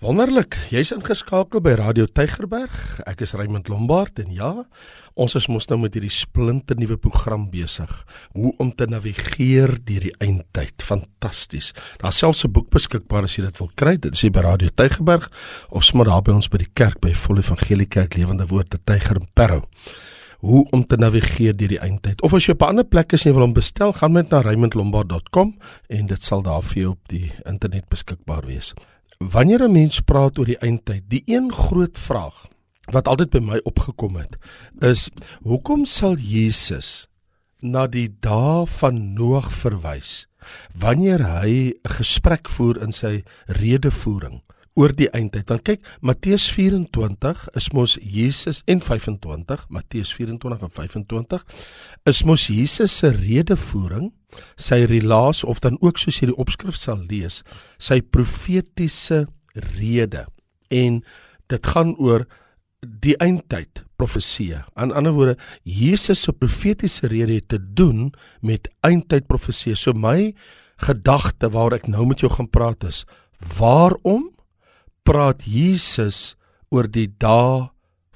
Wonderlik, jy's ingeskakel by Radio Tygerberg. Ek is Raymond Lombard en ja, ons is mos nou met hierdie splinte nuwe program besig. Hoe om te navigeer deur die eindtyd. Fantasties. Daar's selfs 'n boek beskikbaar as jy dit wil kry. Dit is by Radio Tygerberg of sommer daar by ons by die kerk by Volle Evangelie Kerk Lewende Woord te Tyger en Parow. Hoe om te navigeer deur die eindtyd. Of as jy op 'n ander plek is en jy wil hom bestel, gaan met na raymondlombard.com en dit sal daar vir jou op die internet beskikbaar wees. Wanneer 'n mens praat oor die eindtyd, die een groot vraag wat altyd by my opgekom het, is hoekom sal Jesus na die dae van Noag verwys wanneer hy 'n gesprek voer in sy redevoering oor die eindtyd. Dan kyk Matteus 24 is mos Jesus en 25, Matteus 24 en 25 is mos Jesus se redevoering sy relaas of dan ook soos jy die opskrif sal lees, sy profetiese rede. En dit gaan oor die eindtyd profesie. Aan ander woorde, Jesus se profetiese rede het te doen met eindtyd profesie. So my gedagte waar ek nou met jou gaan praat is, waarom praat Jesus oor die dae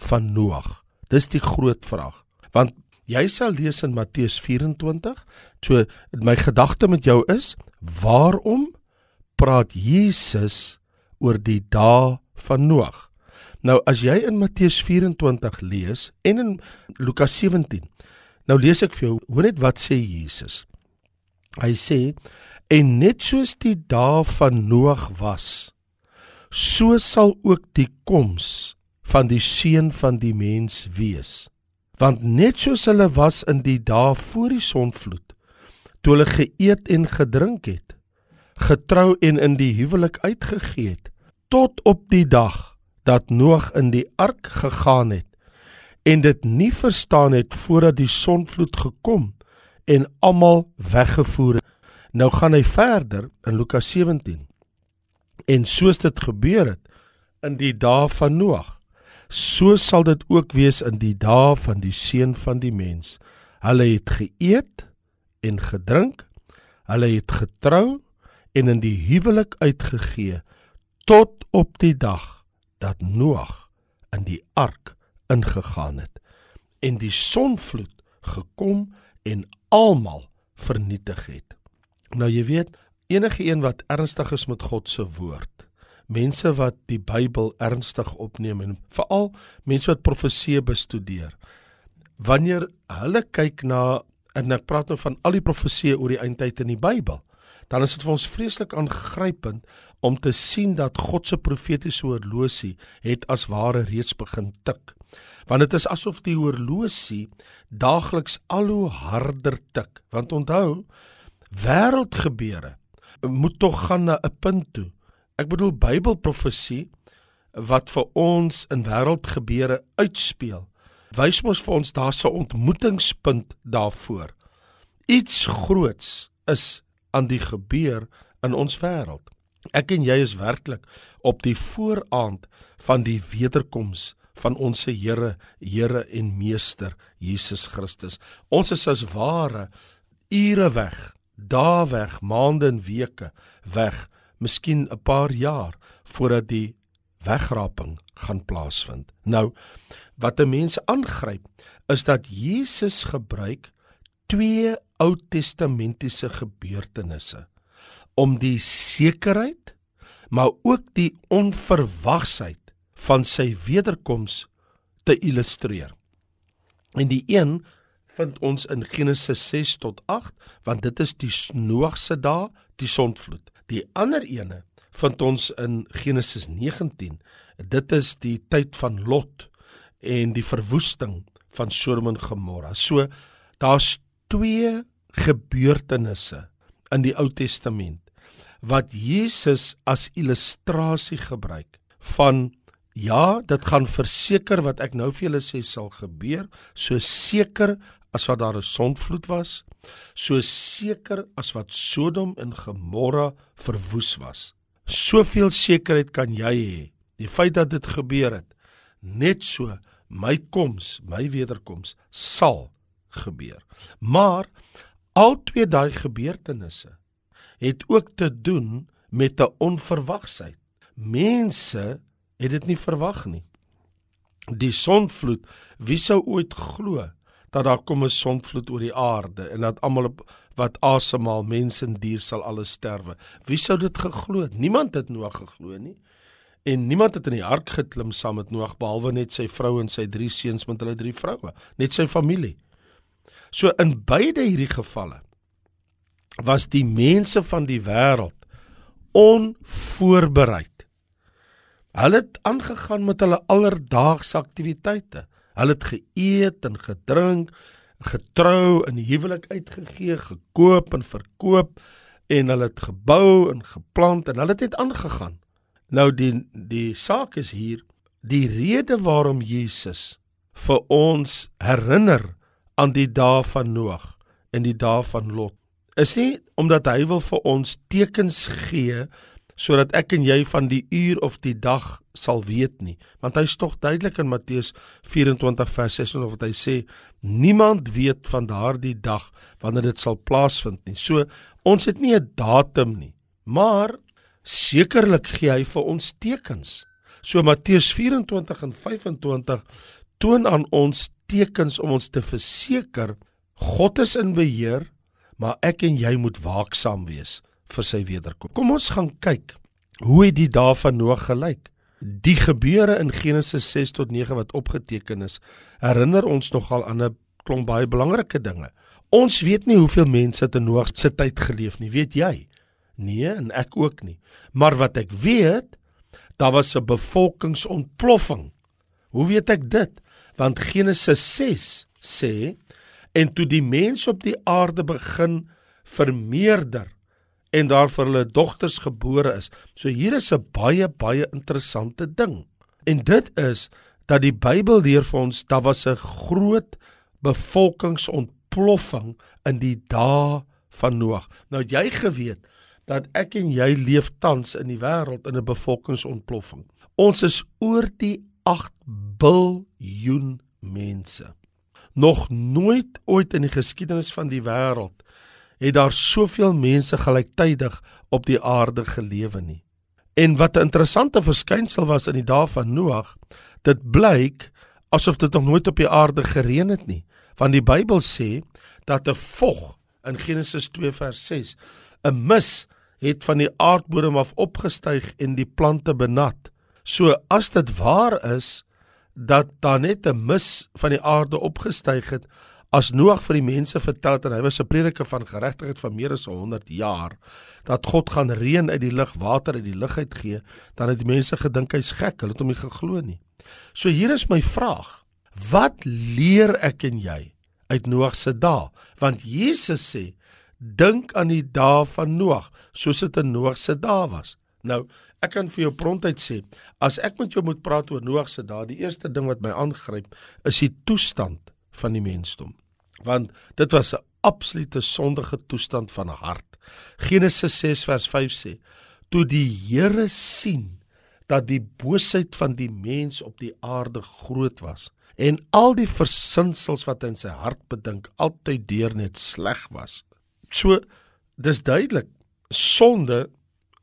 van Noag? Dis die groot vraag. Want jy sal lees in Matteus 24 So my gedagte met jou is, waarom praat Jesus oor die dae van Noag? Nou as jy in Matteus 24 lees en in Lukas 17. Nou lees ek vir jou, hoor net wat sê Jesus. Hy sê en net soos die dae van Noag was, so sal ook die koms van die seun van die mens wees. Want net soos hulle was in die dae voor die sonvloed, toe hulle geëet en gedrink het, getrou en in die huwelik uitgegee het, tot op die dag dat Noag in die ark gegaan het en dit nie verstaan het voordat die sonvloed gekom en almal weggevoer het. Nou gaan hy verder in Lukas 17. En soos dit gebeur het in die dae van Noag, so sal dit ook wees in die dae van die seun van die mens. Hulle het geëet en gedrink. Hulle het getrou en in die huwelik uitgegee tot op die dag dat Noag in die ark ingegaan het en die sonvloed gekom en almal vernietig het. Nou jy weet, enige een wat ernstig is met God se woord, mense wat die Bybel ernstig opneem en veral mense wat profeseë bestudeer, wanneer hulle kyk na en ek praat nou van al die profeseë oor die eindtyd in die Bybel, dan is dit vir ons vreeslik aangrypend om te sien dat God se profetiese horlosie het as ware reeds begin tik. Want dit is asof die horlosie daagliks al hoe harder tik. Want onthou, wêreldgebeure moet tog gaan na 'n punt toe. Ek bedoel Bybelprofesie wat vir ons in wêreldgebeure uitspeel wys mos vir ons daar's 'n ontmoetingspunt daarvoor. Iets groots is aan die gebeur in ons wêreld. Ek en jy is werklik op die vooraand van die wederkoms van ons Here, Here en Meester Jesus Christus. Ons is as ware ure weg, dae weg, maande en weke weg, miskien 'n paar jaar voordat die wegraping gaan plaasvind. Nou, wat 'n mens aangryp is dat Jesus gebruik twee Ou Testamentiese gebeurtenisse om die sekerheid maar ook die onverwagsheid van sy wederkoms te illustreer. En die een vind ons in Genesis 6 tot 8 want dit is die Noag se dae, die sondvloed. Die ander ene vind ons in Genesis 19. Dit is die tyd van Lot en die verwoesting van Sodom en Gomorra. So daar's twee gebeurtenisse in die Ou Testament wat Jesus as illustrasie gebruik van ja, dit gaan verseker wat ek nou vir julle sê sal gebeur, so seker as wat daar 'n sondvloed was, so seker as wat Sodom en Gomorra verwoes was. Soveel sekerheid kan jy hê. Die feit dat dit gebeur het, net so my koms, my wederkoms sal gebeur. Maar al twee daai gebeurtenisse het ook te doen met 'n onverwagsheid, mense het dit nie verwag nie. Die sonvloed, wie sou ooit glo dat daar kom 'n sonvloed oor die aarde en dat almal wat asemhaal, mense en dier sal alles sterwe. Wie sou dit geglo het? Niemand het Noag geglo nie. En niemand het in die ark geklim saam met Noag behalwe net sy vrou en sy drie seuns met hulle drie vroue, net sy familie. So in beide hierdie gevalle was die mense van die wêreld onvoorbereid. Hulle het aangegaan met hulle alledaagse aktiwiteite. Hulle het geëet en gedrink, getrou en huwelik uitgegee, gekoop en verkoop en hulle het gebou en geplant en hulle het net aangegaan. Nou die die saak is hier, die rede waarom Jesus vir ons herinner aan die dae van Noag en die dae van Lot is nie omdat hy wil vir ons tekens gee sodat ek en jy van die uur of die dag sal weet nie. Want hy's tog duidelik in Matteus 24 vers 6 of wat hy sê niemand weet van daardie dag wanneer dit sal plaasvind nie. So ons het nie 'n datum nie maar sekerlik gee hy vir ons tekens. So Matteus 24 en 25 toon aan ons tekens om ons te verseker God is in beheer maar ek en jy moet waaksaam wees vir sy wederkom. Kom ons gaan kyk hoe het die dae van Noag gelyk? Die gebeure in Genesis 6 tot 9 wat opgeteken is, herinner ons nogal aan 'n klomp baie belangrike dinge. Ons weet nie hoeveel mense in Noag se tyd geleef nie, weet jy? Nee, en ek ook nie. Maar wat ek weet, daar was 'n bevolkingsontploffing. Hoe weet ek dit? Want Genesis 6 sê en toe die mense op die aarde begin vermeerder en daar vir hulle dogters gebore is. So hier is 'n baie baie interessante ding. En dit is dat die Bybel leer vir ons daar was 'n groot bevolkingsontploffing in die dae van Noag. Nou jy geweet dat ek en jy leef tans in die wêreld in 'n bevolkingsontploffing. Ons is oor die 8 biljoen mense. Nog nooit ooit in die geskiedenis van die wêreld het daar soveel mense gelyktydig op die aarde gelewe nie. En wat 'n interessante verskynsel was in die dae van Noag, dit blyk asof dit nog nooit op die aarde gereën het nie, want die Bybel sê dat 'n vog in Genesis 2 vers 6, 'n mis het van die aardbodem af opgestyg en die plante benat. So as dit waar is dat daar net 'n mis van die aarde opgestyg het, As Noag vir die mense vertel dat hy was 'n prediker van geregtigheid van meer as 100 jaar, dat God gaan reën uit die lug, water uit die lug uitgee, dan het die mense gedink hy's gek, hulle het hom nie geglo nie. So hier is my vraag: Wat leer ek en jy uit Noag se dae? Want Jesus sê, dink aan die dae van Noag, soos dit in Noag se dae was. Nou, ek kan vir jou prontheid sê, as ek met jou moet praat oor Noag se dae, die eerste ding wat my aangryp, is die toestand van die mensdom want dit was 'n absolute sondige toestand van hart. Genesis 6 vers 5 sê: Toe die Here sien dat die boosheid van die mens op die aarde groot was en al die versinsels wat hy in sy hart bedink altyd deur net sleg was. So dis duidelik sonde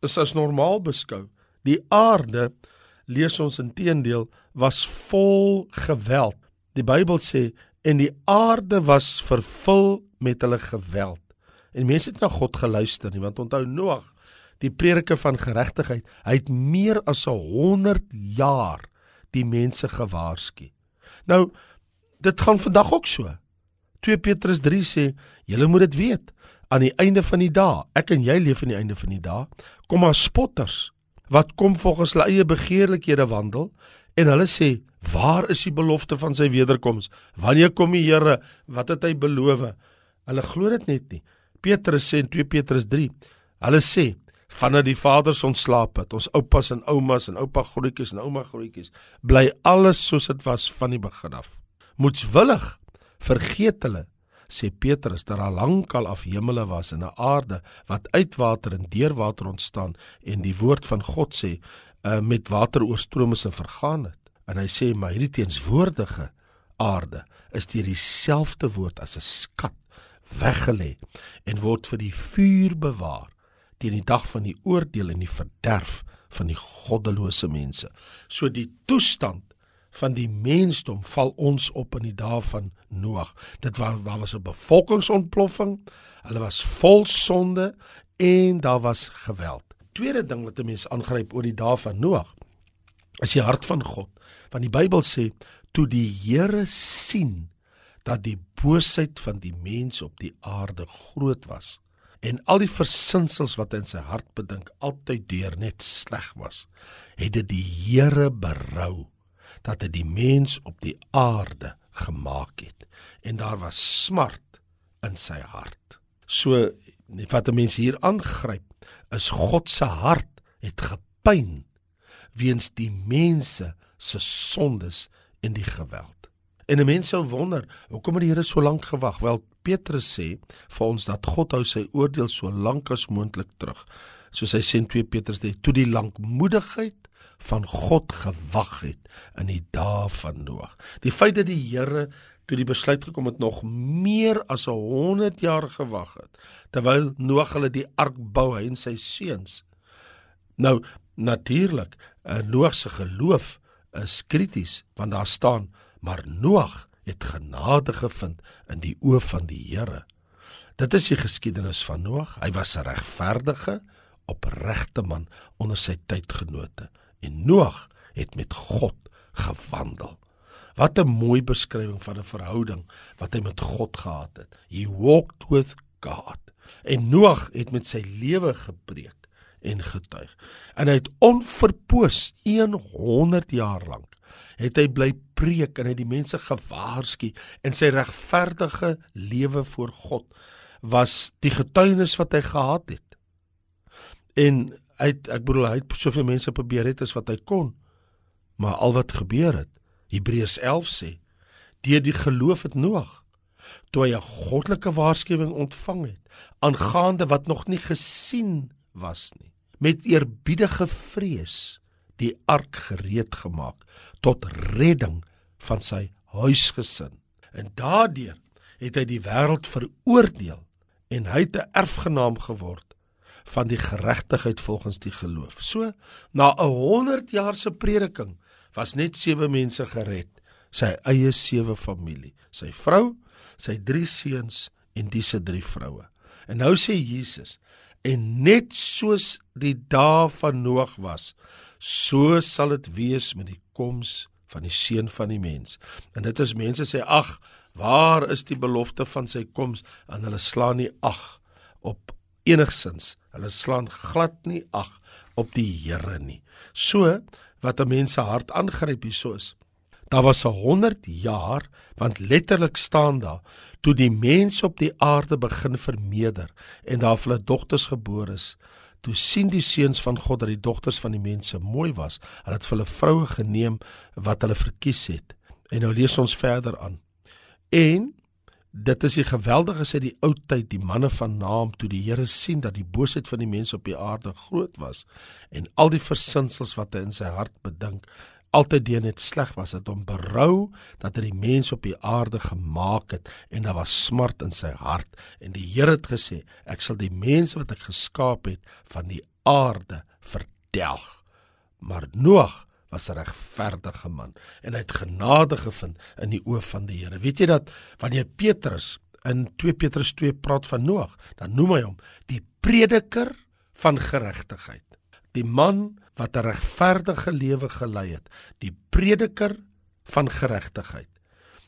is as normaal beskou. Die aarde lees ons intedeel was vol geweld. Die Bybel sê en die aarde was vervul met hulle geweld. En mense het na God geluister nie, want onthou Noag, die prediker van geregtigheid, hy het meer as 100 jaar die mense gewaarsku. Nou, dit gaan vandag ook so. 2 Petrus 3 sê, julle moet dit weet, aan die einde van die dae, ek en jy leef aan die einde van die dae, kom daar spotters wat kom volgens hulle eie begeerlikhede wandel en hulle sê Waar is die belofte van sy wederkoms? Wanneer kom die Here? Wat het hy beloof? Hulle glo dit net nie. Petrus sê in 2 Petrus 3. Hulle sê vandat die vaders ontslaap het, ons oupas en oumas en oupa grootjies en ouma grootjies, bly alles soos dit was van die begin af. Moetswillig vergeet hulle sê Petrus dat daar lankal af hemele was en 'n aarde wat uit water en deur water ontstaan en die woord van God sê uh, met water oorstromings en vergaan het en hy sê maar hierdie teenswoordige aarde is deur dieselfde woord as 'n skat weggelê en word vir die vuur bewaar teen die dag van die oordeel en die verderf van die goddelose mense. So die toestand van die mensdom val ons op in die dae van Noag. Dit was daar was 'n bevolkingsontploffing. Hulle was vol sonde en daar was geweld. Tweede ding wat 'n mens aangryp oor die dae van Noag is die hart van God. Want die Bybel sê toe die Here sien dat die boosheid van die mens op die aarde groot was en al die versinsels wat in sy hart bedink altyd deur net sleg was, het dit die Here berou dat hy die mens op die aarde gemaak het en daar was smart in sy hart. So wat 'n mens hier aangryp is God se hart het gepyn weens die mense se sondes en die geweld. En 'n mens sou wonder, hoekom het die Here so lank gewag? Wel Petrus sê vir ons dat God hou sy oordeel so lank as moontlik terug. Soos hy sê in 2 Petrus sê, toe die lankmoedigheid van God gewag het in die dae van Noag. Die feit dat die Here toe die besluit gekom het nog meer as 100 jaar gewag het terwyl Noag hulle die ark bou hy en sy seuns. Nou natuurlik, eh, Noag se geloof is krities want daar staan maar Noag het genade gevind in die oë van die Here. Dit is die geskiedenis van Noag. Hy was 'n regverdige, opregte man onder sy tydgenote en Noag het met God gewandel. Wat 'n mooi beskrywing van 'n verhouding wat hy met God gehad het. He walked with God. En Noag het met sy lewe gepreek en getuig. En hy het onverpoos 100 jaar lank het hy bly preek en hy die mense gewaarsku en sy regverdige lewe voor God was die getuienis wat hy gehad het. En hy het, ek bedoel hy het soveel mense probeer het as wat hy kon. Maar al wat gebeur het, Hebreërs 11 sê, deur die geloof het Noag toe hy 'n goddelike waarskuwing ontvang het aangaande wat nog nie gesien was nie, met eerbiedige vrees die ark gereed gemaak tot redding van sy huisgesin. En daardeur het hy die wêreld veroordeel en hy het 'n erfgenaam geword van die geregtigheid volgens die geloof. So na 'n 100 jaar se prediking was net 7 mense gered, sy eie sewe familie, sy vrou, sy drie seuns en dis se drie vroue. En nou sê Jesus, en net soos die dae van Noag was, so sal dit wees met die koms van die seun van die mens. En dit is mense sê ag, waar is die belofte van sy koms? En hulle slaan nie ag op enigsins. Hulle slaan glad nie ag op die Here nie. So wat 'n mens se hart aangryp hieso is. Daar was 'n 100 jaar want letterlik staan daar toe die mense op die aarde begin vermeerder en daar hulle dogters gebore is. Toe sien die seuns van God dat die dogters van die mense mooi was. Hulle het vir hulle vroue geneem wat hulle verkies het. En nou lees ons verder aan. En Dit is die geweldige sê die ou tyd die manne van naam toe die Here sien dat die boosheid van die mense op die aarde groot was en al die versinsels wat hy in sy hart bedink altyd deur net sleg was het om berou dat hy die mense op die aarde gemaak het en daar was smart in sy hart. En die Here het gesê ek sal die mense wat ek geskaap het van die aarde verdelg. Maar Noag was 'n regverdige man en hy het genade gevind in die oë van die Here. Weet jy dat wanneer Petrus in 2 Petrus 2 praat van Noag, dan noem hy hom die prediker van geregtigheid. Die man wat 'n regverdige lewe gelei het, die prediker van geregtigheid.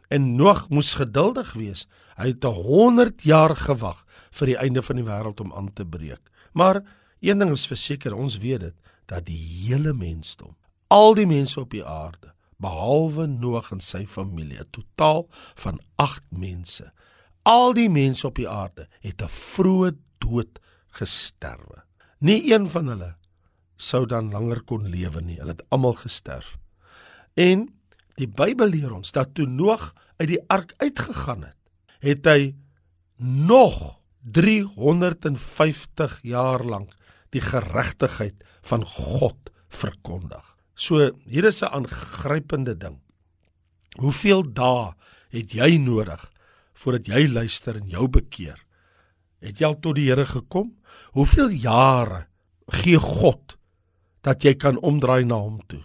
En Noag moes geduldig wees. Hy het 100 jaar gewag vir die einde van die wêreld om aan te breek. Maar een ding is verseker, ons weet dit, dat die hele mensdom al die mense op die aarde behalwe Noag en sy familie, 'n totaal van 8 mense. Al die mense op die aarde het 'n vroeë dood gesterwe. Nie een van hulle sou dan langer kon lewe nie. Hulle het almal gesterf. En die Bybel leer ons dat toe Noag uit die ark uitgegaan het, het hy nog 350 jaar lank die geregtigheid van God verkondig. So hier is 'n aangrypende ding. Hoeveel dae het jy nodig voordat jy luister en jou bekeer? Het jy al tot die Here gekom? Hoeveel jare gee God dat jy kan omdraai na hom toe?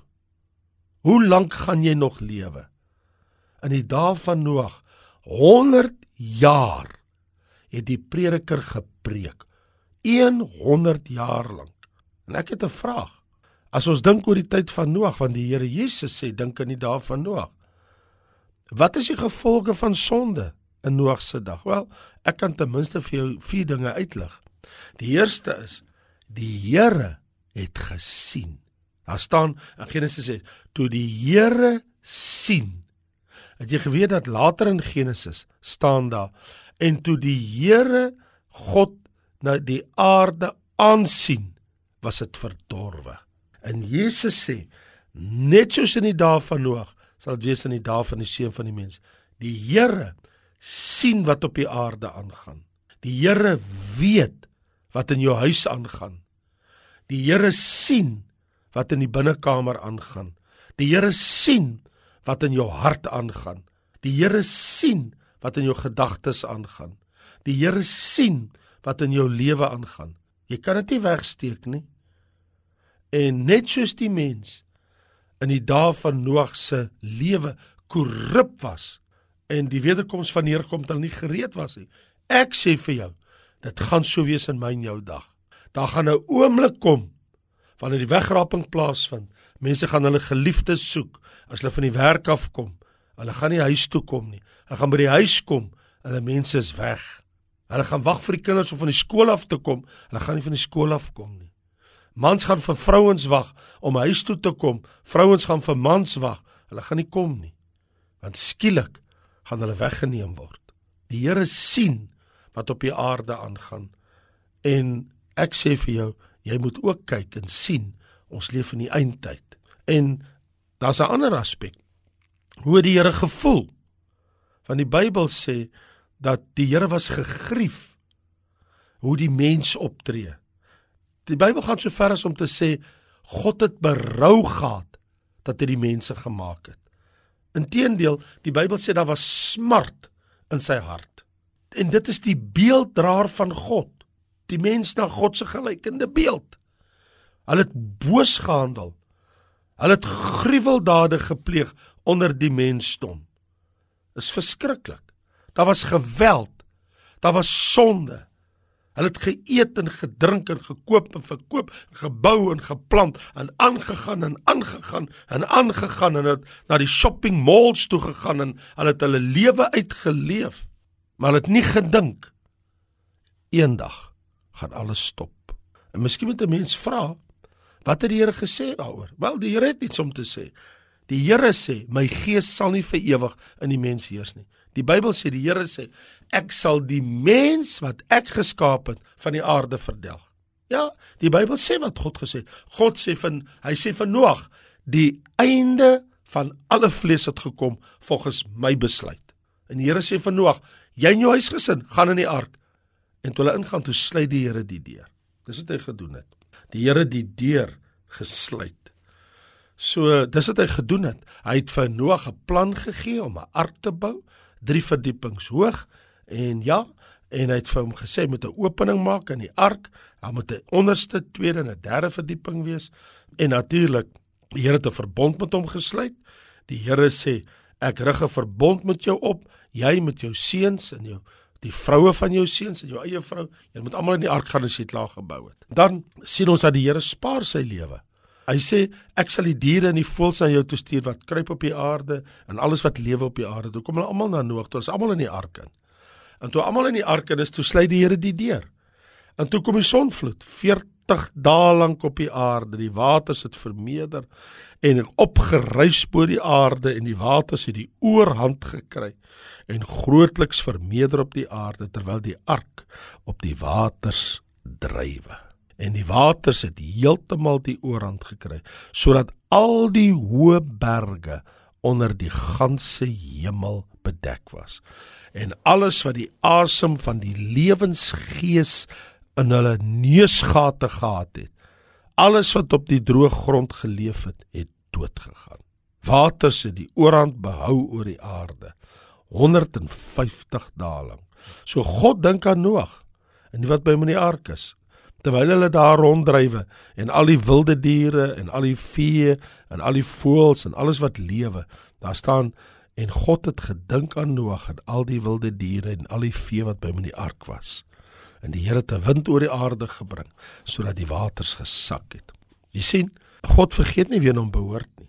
Hoe lank gaan jy nog lewe? In die dae van Noag, 100 jaar het die prediker gepreek. 100 jaar lank. En ek het 'n vraag. As ons dink oor die tyd van Noag, want die Here Jesus sê dink aan die dae van Noag. Wat is die gevolge van sonde in Noag se dag? Wel, ek kan ten minste vir jou vier dinge uitlig. Die eerste is die Here het gesien. Daar staan in Genesis sê toe die Here sien. Het jy geweet dat later in Genesis staan daar en toe die Here God na die aarde aansien, was dit verdorwe. En Jesus sê net soos in die dae van Noag sal dit wees in die dae van die seun van die mens. Die Here sien wat op die aarde aangaan. Die Here weet wat in jou huis aangaan. Die Here sien wat in die binnekamer aangaan. Die Here sien wat in jou hart aangaan. Die Here sien wat in jou gedagtes aangaan. Die Here sien wat in jou lewe aangaan. Jy kan dit nie wegsteek nie. En net soos die mens in die dae van Noag se lewe korrup was en die wederkoms van Here kom dan nie gereed was nie. Ek sê vir jou, dit gaan so wees in my en jou dag. Daar gaan 'n oomblik kom wanneer die wegraping plaasvind. Mense gaan hulle geliefdes soek as hulle van die werk af kom. Hulle gaan nie huis toe kom nie. Hulle gaan by die huis kom hulle mense is weg. Hulle gaan wag vir die kinders om van die skool af te kom. Hulle gaan nie van die skool af kom nie. Mans gaan vir vrouens wag om huis toe te kom. Vrouens gaan vir mans wag. Hulle gaan nie kom nie. Want skielik gaan hulle weggeneem word. Die Here sien wat op die aarde aangaan. En ek sê vir jou, jy moet ook kyk en sien ons leef in die eindtyd. En daar's 'n ander aspek. Hoe die Here gevoel. Want die Bybel sê dat die Here was gegrief hoe die mens optree. Die Bybel gaan so ver as om te sê God het berou gehad dat hy die mense gemaak het. Inteendeel, die Bybel sê daar was smart in sy hart. En dit is die beelddraer van God die mens na God se gelykende beeld. Hulle het boos gehandel. Hulle het gruweldade gepleeg onder die mensdom. Is verskriklik. Daar was geweld. Daar was sonde. Hulle het geëet en gedrink en gekoop en verkoop, gebou en geplant en aangegaan en aangegaan en aangegaan en het na die shopping malls toe gegaan en hulle het hulle lewe uitgeleef. Maar hulle het nie gedink eendag gaan alles stop. En miskien moet 'n mens vra, wat het die Here gesê daaroor? Wel, die Here het iets om te sê. Die Here sê, my gees sal nie vir ewig in die mens heers nie. Die Bybel sê die Here sê, ek sal die mens wat ek geskaap het van die aarde verdelg. Ja, die Bybel sê wat God gesê het. God sê van hy sê van Noag, die einde van alle vlees het gekom volgens my besluit. En die Here sê van Noag, jy en jou huisgesin gaan in die ark. En toe hulle ingaan, toe sluit die Here die deur. Dis wat hy gedoen het. Die Here die deur gesluit. So, dis wat hy gedoen het. Hy het vir Noag 'n plan gegee om 'n ark te bou, 3 verdiepings hoog en ja, en hy het vir hom gesê met 'n opening maak in die ark, daar moet 'n onderste, tweede en 'n derde verdieping wees. En natuurlik, die Here het 'n verbond met hom gesluit. Die Here sê, ek rig 'n verbond met jou op, jy met jou seuns en jou die vroue van jou seuns en jou eie vrou, julle moet almal in die ark gaan as jy dit klaar gebou het. Dan sien ons dat die Here spaar sy lewe. Hy sê ek sal die diere en die voëls aan jou toe stuur wat kruip op die aarde en alles wat lewe op die aarde. Toe kom hulle almal na Noag, toe is almal in die ark in. En toe almal in die ark is, toe sluit die Here die deur. En toe kom die sonvloed, 40 dae lank op die aarde. Die waters het vermeerder en opgeruis bo die aarde en die waters het die oorhand gekry en grootliks vermeerder op die aarde terwyl die ark op die waters drywe. En die waters het heeltemal die oorhand gekry sodat al die hoë berge onder die ganse hemel bedek was. En alles wat die asem van die lewensgees in hulle neusgate gehad het, alles wat op die droë grond geleef het, het dood gegaan. Waters het die oorhand behou oor die aarde 150 dae lank. So God dink aan Noag en wat by hom in die ark is. terwyl hulle daar ronddrywe en al die wilde diere en al die vee en al die voëls en alles wat lewe, daar staan en God het gedink aan Noag en al die wilde diere en al die vee wat by hom in die ark was. En die Here het 'n wind oor die aarde gebring sodat die waters gesak het. Jy sien, God vergeet nie wie hom behoort nie.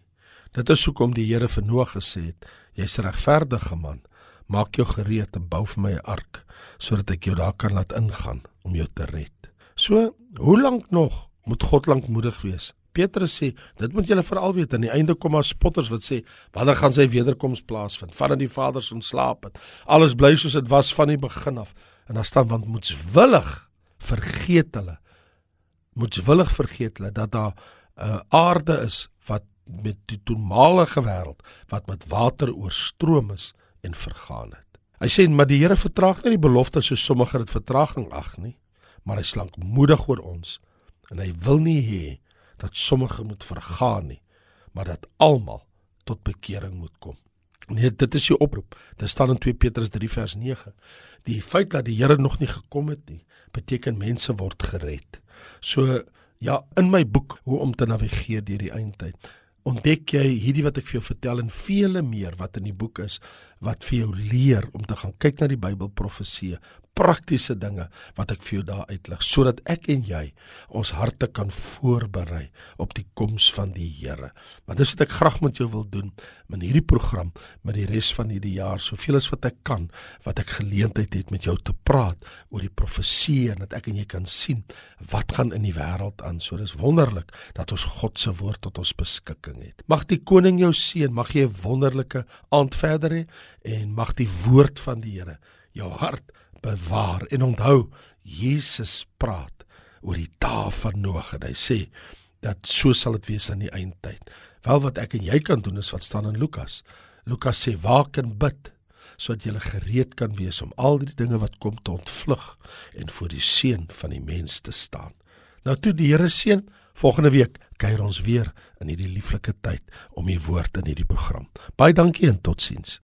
Dit is hoekom die Here vir Noag gesê het: "Jy's regverdige man. Maak jou gereed en bou vir my 'n ark sodat ek jou daar kan laat ingaan om jou te red." So, hoe lank nog moet God lankmoedig wees? Petrus sê, dit moet julle veral weet aan die einde kom maar spotters wat sê, wanneer gaan sy wederkoms plaasvind? Vandat die Vader se ontslaap het. Alles bly soos dit was van die begin af. En dan staan want moetswillig vergeet hulle. Moetswillig vergeet hulle dat daar 'n uh, aarde is wat met die toenmalige wêreld wat met water oorstroom is en vergaan het. Hy sê, maar die Here vertraag nie die belofte so sommige dit vertraging ag nie maar hy slank moedig oor ons en hy wil nie hê dat sommige moet vergaan nie maar dat almal tot bekering moet kom. Nee, dit is die oproep. Dit staan in 2 Petrus 3 vers 9. Die feit dat die Here nog nie gekom het nie, beteken mense word gered. So ja, in my boek hoe om te navigeer deur die eindtyd, ontdek jy hierdie wat ek vir jou vertel en vele meer wat in die boek is wat vir jou leer om te gaan kyk na die Bybelprofeseë, praktiese dinge wat ek vir jou daar uitlig sodat ek en jy ons harte kan voorberei op die koms van die Here. Want dis wat ek graag met jou wil doen in hierdie program met die res van hierdie jaar, soveel as wat ek kan, wat ek geleentheid het met jou te praat oor die profesie en dat ek en jy kan sien wat gaan in die wêreld aan. So dis wonderlik dat ons God se woord tot ons beskikking het. Mag die koning jou seën, mag jy 'n wonderlike aand verder hê en mag die woord van die Here jou hart bewaar en onthou Jesus praat oor die dae van Noag en hy sê dat so sal dit wees aan die eindtyd. Wel wat ek en jy kan doen is wat staan in Lukas. Lukas sê waak en bid sodat jy gereed kan wees om al die dinge wat kom te ontvlug en voor die seën van die mens te staan. Nou toe die Here seën, volgende week kuier ons weer in hierdie lieflike tyd om u woord in hierdie program. Baie dankie en totsiens.